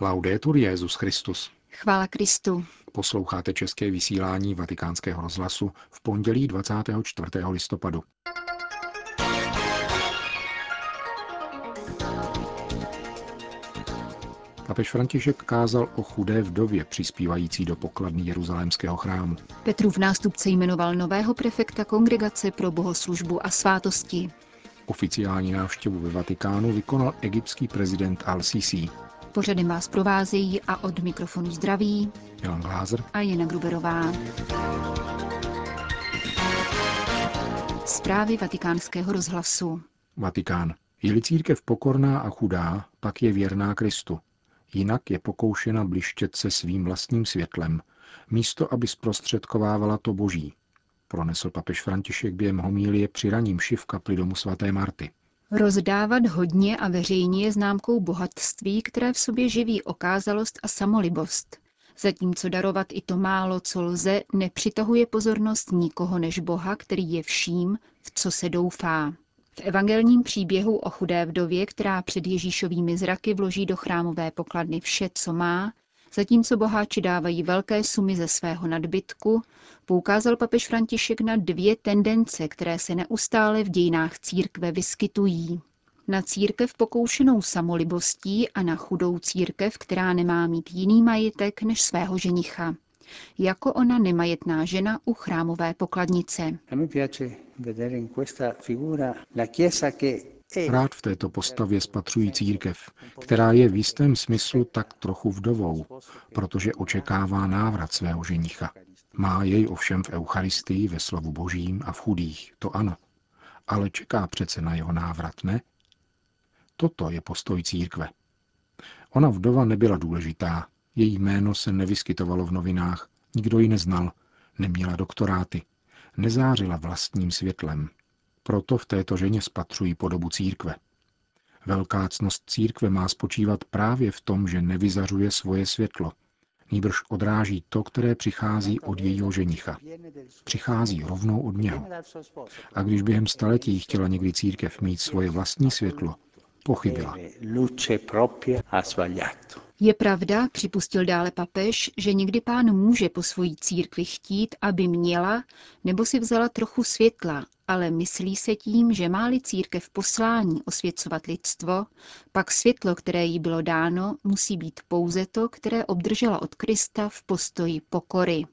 Laudetur Jezus Christus. Chvála Kristu. Posloucháte české vysílání Vatikánského rozhlasu v pondělí 24. listopadu. Papež František kázal o chudé vdově přispívající do pokladny Jeruzalémského chrámu. Petrův nástupce jmenoval nového prefekta Kongregace pro bohoslužbu a svátosti. Oficiální návštěvu ve Vatikánu vykonal egyptský prezident Al-Sisi. Pořadem vás provázejí a od mikrofonu zdraví Milan Glázer a Jana Gruberová. Zprávy vatikánského rozhlasu. Vatikán. Je-li církev pokorná a chudá, pak je věrná Kristu. Jinak je pokoušena blištět se svým vlastním světlem, místo aby zprostředkovávala to boží, pronesl papež František během homílie při raním v kapli domu svaté Marty. Rozdávat hodně a veřejně je známkou bohatství, které v sobě živí okázalost a samolibost. Zatímco darovat i to málo, co lze, nepřitahuje pozornost nikoho než Boha, který je vším, v co se doufá. V evangelním příběhu o chudé vdově, která před Ježíšovými zraky vloží do chrámové pokladny vše, co má, zatímco boháči dávají velké sumy ze svého nadbytku, poukázal papež František na dvě tendence, které se neustále v dějinách církve vyskytují. Na církev pokoušenou samolibostí a na chudou církev, která nemá mít jiný majetek než svého ženicha jako ona nemajetná žena u chrámové pokladnice. Rád v této postavě spatřují církev, která je v jistém smyslu tak trochu vdovou, protože očekává návrat svého ženicha. Má jej ovšem v Eucharistii, ve slovu božím a v chudých, to ano. Ale čeká přece na jeho návrat, ne? Toto je postoj církve. Ona vdova nebyla důležitá, její jméno se nevyskytovalo v novinách, nikdo ji neznal, neměla doktoráty, nezářila vlastním světlem. Proto v této ženě spatřují podobu církve. Velká cnost církve má spočívat právě v tom, že nevyzařuje svoje světlo, nýbrž odráží to, které přichází od jejího ženicha. Přichází rovnou od něho. A když během staletí chtěla někdy církev mít svoje vlastní světlo, pochybila. Je pravda, připustil dále papež, že někdy pán může po svojí církvi chtít, aby měla nebo si vzala trochu světla, ale myslí se tím, že má-li církev poslání osvěcovat lidstvo, pak světlo, které jí bylo dáno, musí být pouze to, které obdržela od Krista v postoji pokory.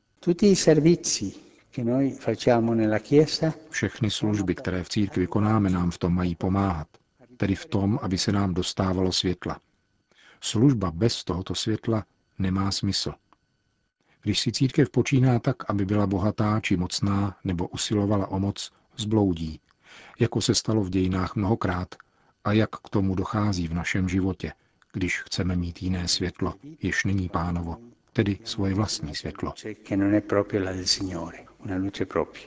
Všechny služby, které v církvi konáme, nám v tom mají pomáhat, tedy v tom, aby se nám dostávalo světla. Služba bez tohoto světla nemá smysl. Když si církev počíná tak, aby byla bohatá či mocná nebo usilovala o moc, zbloudí, jako se stalo v dějinách mnohokrát a jak k tomu dochází v našem životě, když chceme mít jiné světlo, jež není pánovo, tedy svoje vlastní světlo.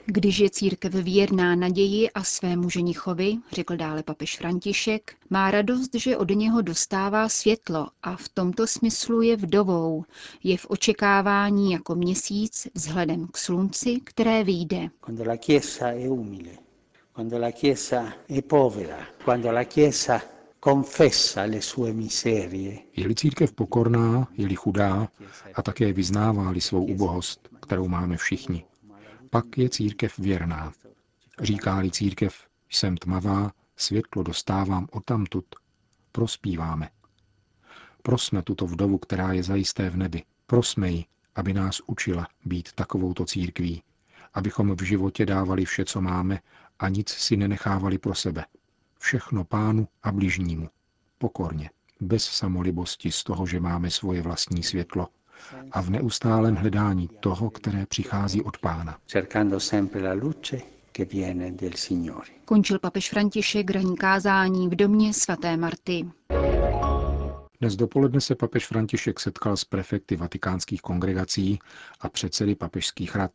Když je církev věrná naději a svému ženichovi, řekl dále papež František, má radost, že od něho dostává světlo a v tomto smyslu je vdovou. Je v očekávání jako měsíc vzhledem k slunci, které vyjde. Quando la Chiesa è povera, quando la Chiesa confessa le sue miserie. Je-li církev pokorná, je-li chudá a také vyznává-li svou ubohost, kterou máme všichni, pak je církev věrná. Říká-li církev, jsem tmavá, světlo dostávám odtamtud, prospíváme. Prosme tuto vdovu, která je zajisté v nebi. Prosme ji, aby nás učila být takovouto církví, abychom v životě dávali vše, co máme a nic si nenechávali pro sebe. Všechno pánu a bližnímu. Pokorně, bez samolibosti z toho, že máme svoje vlastní světlo, a v neustálém hledání toho, které přichází od Pána. Končil papež František ranní kázání v domě svaté Marty. Dnes dopoledne se papež František setkal s prefekty vatikánských kongregací a předsedy papežských rad.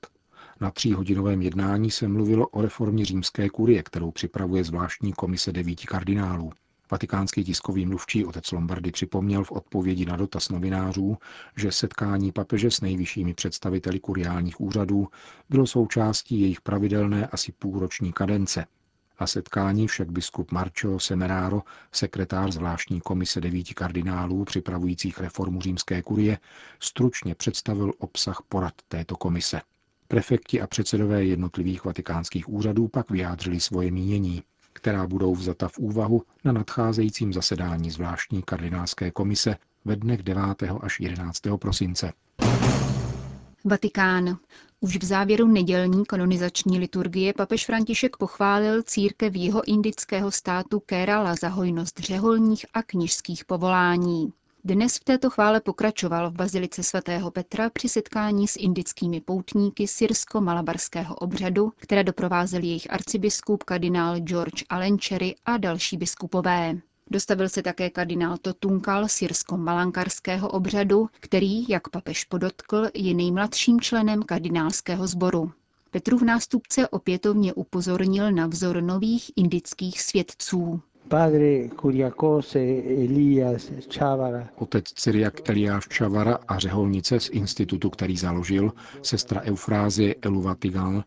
Na tříhodinovém jednání se mluvilo o reformě římské kurie, kterou připravuje zvláštní komise devíti kardinálů. Vatikánský tiskový mluvčí otec Lombardy připomněl v odpovědi na dotaz novinářů, že setkání papeže s nejvyššími představiteli kuriálních úřadů bylo součástí jejich pravidelné asi půlroční kadence Na setkání však biskup Marcio Semeraro, sekretář zvláštní komise devíti kardinálů připravujících reformu římské kurie, stručně představil obsah porad této komise. Prefekti a předsedové jednotlivých vatikánských úřadů pak vyjádřili svoje mínění, která budou vzata v úvahu na nadcházejícím zasedání zvláštní kardinálské komise ve dnech 9. až 11. prosince. Vatikán. Už v závěru nedělní kanonizační liturgie papež František pochválil církev jeho indického státu Kerala za hojnost řeholních a knižských povolání. Dnes v této chvále pokračoval v bazilice svatého Petra při setkání s indickými poutníky syrsko-malabarského obřadu, které doprovázel jejich arcibiskup kardinál George Alenchery a další biskupové. Dostavil se také kardinál Totunkal syrsko-malankarského obřadu, který, jak papež podotkl, je nejmladším členem kardinálského sboru. Petrův nástupce opětovně upozornil na vzor nových indických svědců. Otec Cyriak Eliáš Čavara a řeholnice z institutu, který založil, sestra Eufrázie Eluvatigal,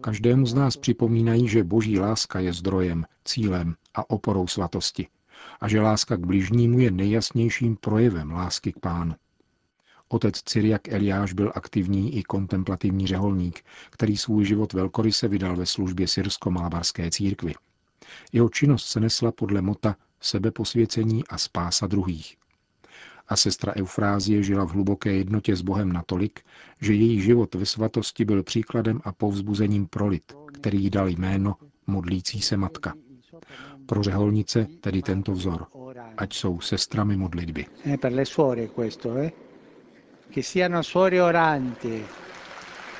každému z nás připomínají, že boží láska je zdrojem, cílem a oporou svatosti a že láska k bližnímu je nejjasnějším projevem lásky k pánu. Otec Cyriak Eliáš byl aktivní i kontemplativní řeholník, který svůj život velkoryse vydal ve službě syrsko-malabarské církvy. Jeho činnost se nesla podle mota sebeposvěcení a spása druhých. A sestra Eufrázie žila v hluboké jednotě s Bohem natolik, že její život ve svatosti byl příkladem a povzbuzením pro lid, který jí dal jméno modlící se matka. Pro řeholnice tedy tento vzor, ať jsou sestrami modlitby.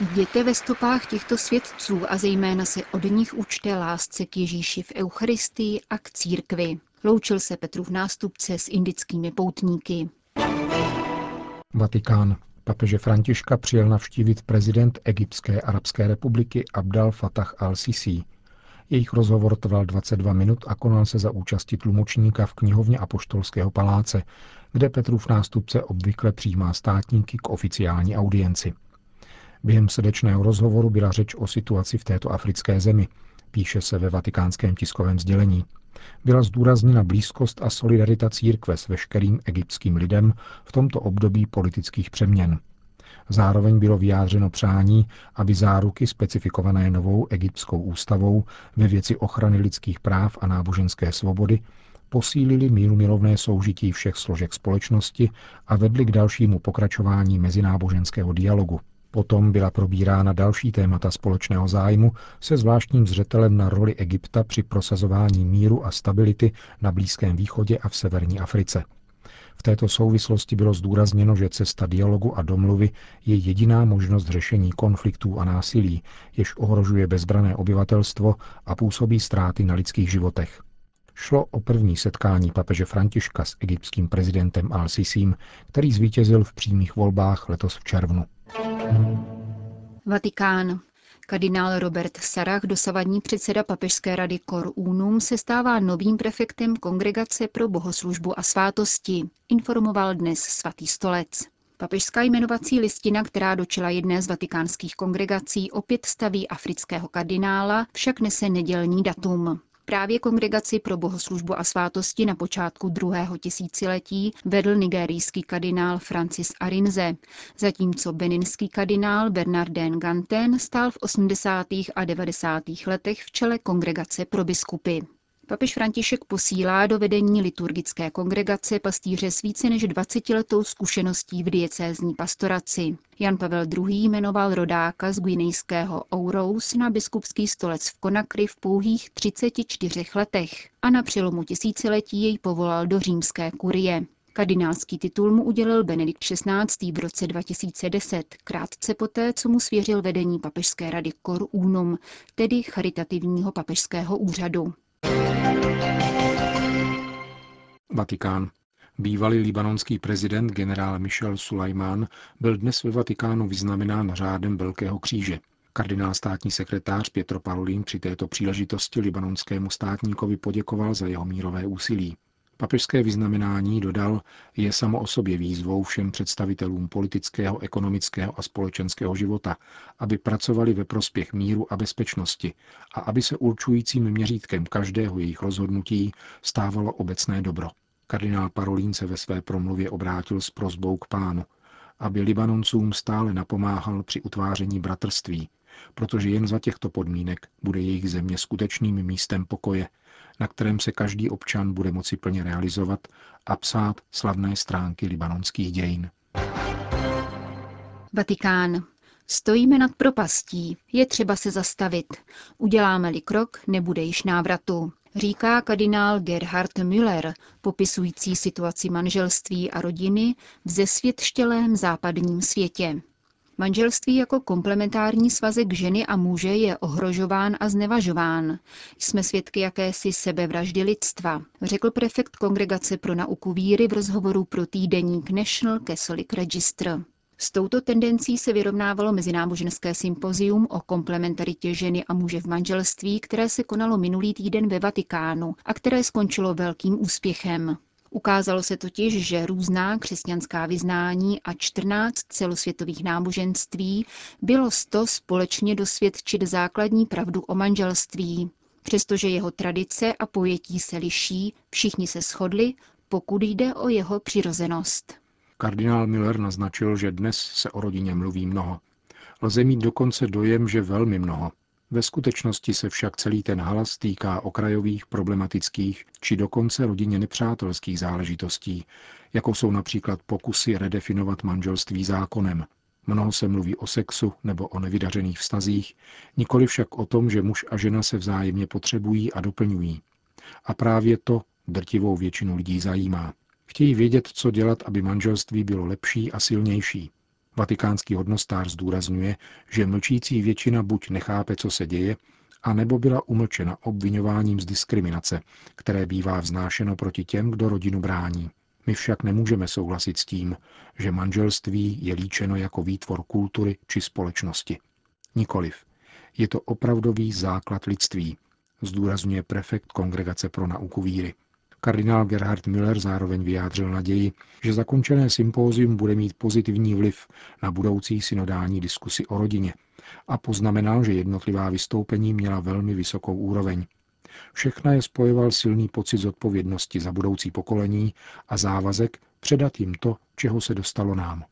Jděte ve stopách těchto svědců a zejména se od nich učte lásce k Ježíši v Eucharistii a k církvi. Loučil se Petrův nástupce s indickými poutníky. Vatikán. Papeže Františka přijel navštívit prezident Egyptské arabské republiky Abdal Fatah al-Sisi. Jejich rozhovor trval 22 minut a konal se za účasti tlumočníka v knihovně Apoštolského paláce, kde Petrův nástupce obvykle přijímá státníky k oficiální audienci. Během srdečného rozhovoru byla řeč o situaci v této africké zemi, píše se ve vatikánském tiskovém sdělení. Byla zdůrazněna blízkost a solidarita církve s veškerým egyptským lidem v tomto období politických přeměn. Zároveň bylo vyjádřeno přání, aby záruky specifikované novou egyptskou ústavou ve věci ochrany lidských práv a náboženské svobody posílili mírumilovné soužití všech složek společnosti a vedli k dalšímu pokračování mezináboženského dialogu. Potom byla probírána další témata společného zájmu se zvláštním zřetelem na roli Egypta při prosazování míru a stability na Blízkém východě a v severní Africe. V této souvislosti bylo zdůrazněno, že cesta dialogu a domluvy je jediná možnost řešení konfliktů a násilí, jež ohrožuje bezbrané obyvatelstvo a působí ztráty na lidských životech. Šlo o první setkání papeže Františka s egyptským prezidentem Al-Sisim, který zvítězil v přímých volbách letos v červnu. Vatikán. Kardinál Robert Sarach, dosavadní předseda papežské rady Cor Unum, se stává novým prefektem Kongregace pro bohoslužbu a svátosti, informoval dnes svatý stolec. Papežská jmenovací listina, která dočila jedné z vatikánských kongregací, opět staví afrického kardinála, však nese nedělní datum. Právě kongregaci pro bohoslužbu a svátosti na počátku druhého tisíciletí vedl nigerijský kardinál Francis Arinze, zatímco beninský kardinál Bernardin Ganten stál v 80. a 90. letech v čele kongregace pro biskupy. Papež František posílá do vedení liturgické kongregace pastýře s více než 20-letou zkušeností v diecézní pastoraci. Jan Pavel II. jmenoval rodáka z guinejského Ourous na biskupský stolec v Konakry v pouhých 34 letech a na přelomu tisíciletí jej povolal do římské kurie. Kardinálský titul mu udělil Benedikt XVI. v roce 2010, krátce poté, co mu svěřil vedení papežské rady Cor Unum, tedy charitativního papežského úřadu. Vatikán. Bývalý libanonský prezident generál Michel Sulaiman byl dnes ve Vatikánu vyznamenán řádem Velkého kříže. Kardinál státní sekretář Pietro Parolin při této příležitosti libanonskému státníkovi poděkoval za jeho mírové úsilí. Papežské vyznamenání, dodal, je samo o sobě výzvou všem představitelům politického, ekonomického a společenského života, aby pracovali ve prospěch míru a bezpečnosti a aby se určujícím měřítkem každého jejich rozhodnutí stávalo obecné dobro. Kardinál Parolín se ve své promluvě obrátil s prozbou k pánu, aby Libanoncům stále napomáhal při utváření bratrství, protože jen za těchto podmínek bude jejich země skutečným místem pokoje, na kterém se každý občan bude moci plně realizovat a psát slavné stránky libanonských dějin. Vatikán. Stojíme nad propastí, je třeba se zastavit. Uděláme-li krok, nebude již návratu, říká kardinál Gerhard Müller, popisující situaci manželství a rodiny v zesvětštělém západním světě. Manželství jako komplementární svazek ženy a muže je ohrožován a znevažován. Jsme svědky jakési sebevraždy lidstva, řekl prefekt Kongregace pro nauku víry v rozhovoru pro týdeník National Catholic Register. S touto tendencí se vyrovnávalo mezináboženské sympozium o komplementaritě ženy a muže v manželství, které se konalo minulý týden ve Vatikánu a které skončilo velkým úspěchem. Ukázalo se totiž, že různá křesťanská vyznání a 14 celosvětových náboženství bylo sto společně dosvědčit základní pravdu o manželství. Přestože jeho tradice a pojetí se liší, všichni se shodli, pokud jde o jeho přirozenost. Kardinál Miller naznačil, že dnes se o rodině mluví mnoho. Lze mít dokonce dojem, že velmi mnoho. Ve skutečnosti se však celý ten halas týká okrajových, problematických či dokonce rodině nepřátelských záležitostí, jako jsou například pokusy redefinovat manželství zákonem. Mnoho se mluví o sexu nebo o nevydařených vztazích, nikoli však o tom, že muž a žena se vzájemně potřebují a doplňují. A právě to drtivou většinu lidí zajímá. Chtějí vědět, co dělat, aby manželství bylo lepší a silnější. Vatikánský hodnostář zdůrazňuje, že mlčící většina buď nechápe, co se děje, a nebo byla umlčena obvinováním z diskriminace, které bývá vznášeno proti těm, kdo rodinu brání. My však nemůžeme souhlasit s tím, že manželství je líčeno jako výtvor kultury či společnosti. Nikoliv. Je to opravdový základ lidství, zdůrazňuje prefekt Kongregace pro nauku víry. Kardinál Gerhard Müller zároveň vyjádřil naději, že zakončené sympózium bude mít pozitivní vliv na budoucí synodální diskusi o rodině a poznamenal, že jednotlivá vystoupení měla velmi vysokou úroveň. Všechna je spojoval silný pocit zodpovědnosti za budoucí pokolení a závazek předat jim to, čeho se dostalo nám.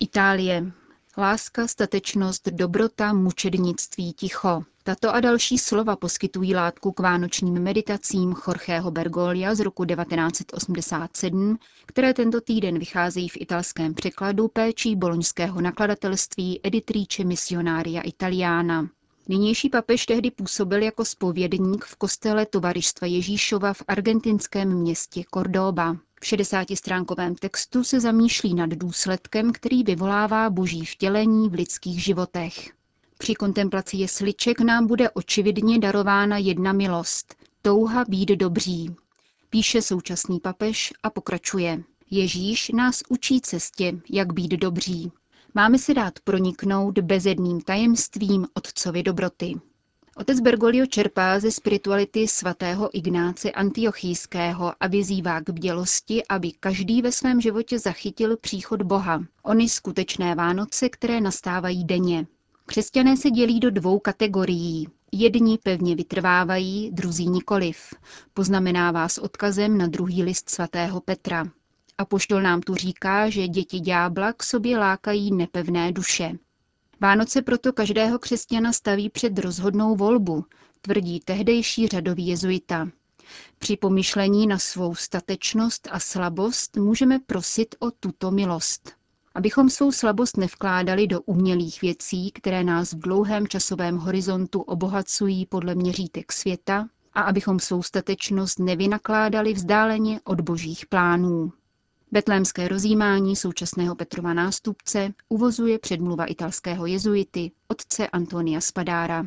Itálie. Láska, statečnost, dobrota, mučednictví, ticho. Tato a další slova poskytují látku k vánočním meditacím Jorgeho Bergolia z roku 1987, které tento týden vycházejí v italském překladu péčí boloňského nakladatelství Editrice Missionaria Italiana. Nynější papež tehdy působil jako spovědník v kostele Tovaristva Ježíšova v argentinském městě Cordoba. V 60-stránkovém textu se zamýšlí nad důsledkem, který vyvolává boží vtělení v lidských životech. Při kontemplaci jesliček nám bude očividně darována jedna milost, touha být dobří. Píše současný papež a pokračuje. Ježíš nás učí cestě, jak být dobří. Máme se dát proniknout bezedným tajemstvím Otcovi dobroty. Otec Bergoglio čerpá ze spirituality svatého Ignáce Antiochijského a vyzývá k bdělosti, aby každý ve svém životě zachytil příchod Boha. Ony skutečné Vánoce, které nastávají denně. Křesťané se dělí do dvou kategorií. Jedni pevně vytrvávají, druzí nikoliv. Poznamenává s odkazem na druhý list svatého Petra. A poštol nám tu říká, že děti ďábla k sobě lákají nepevné duše. Vánoce proto každého křesťana staví před rozhodnou volbu, tvrdí tehdejší řadový jezuita. Při pomyšlení na svou statečnost a slabost můžeme prosit o tuto milost. Abychom svou slabost nevkládali do umělých věcí, které nás v dlouhém časovém horizontu obohacují podle měřítek světa, a abychom svou statečnost nevynakládali vzdáleně od božích plánů. Betlémské rozjímání současného Petrova nástupce uvozuje předmluva italského jezuity otce Antonia Spadára.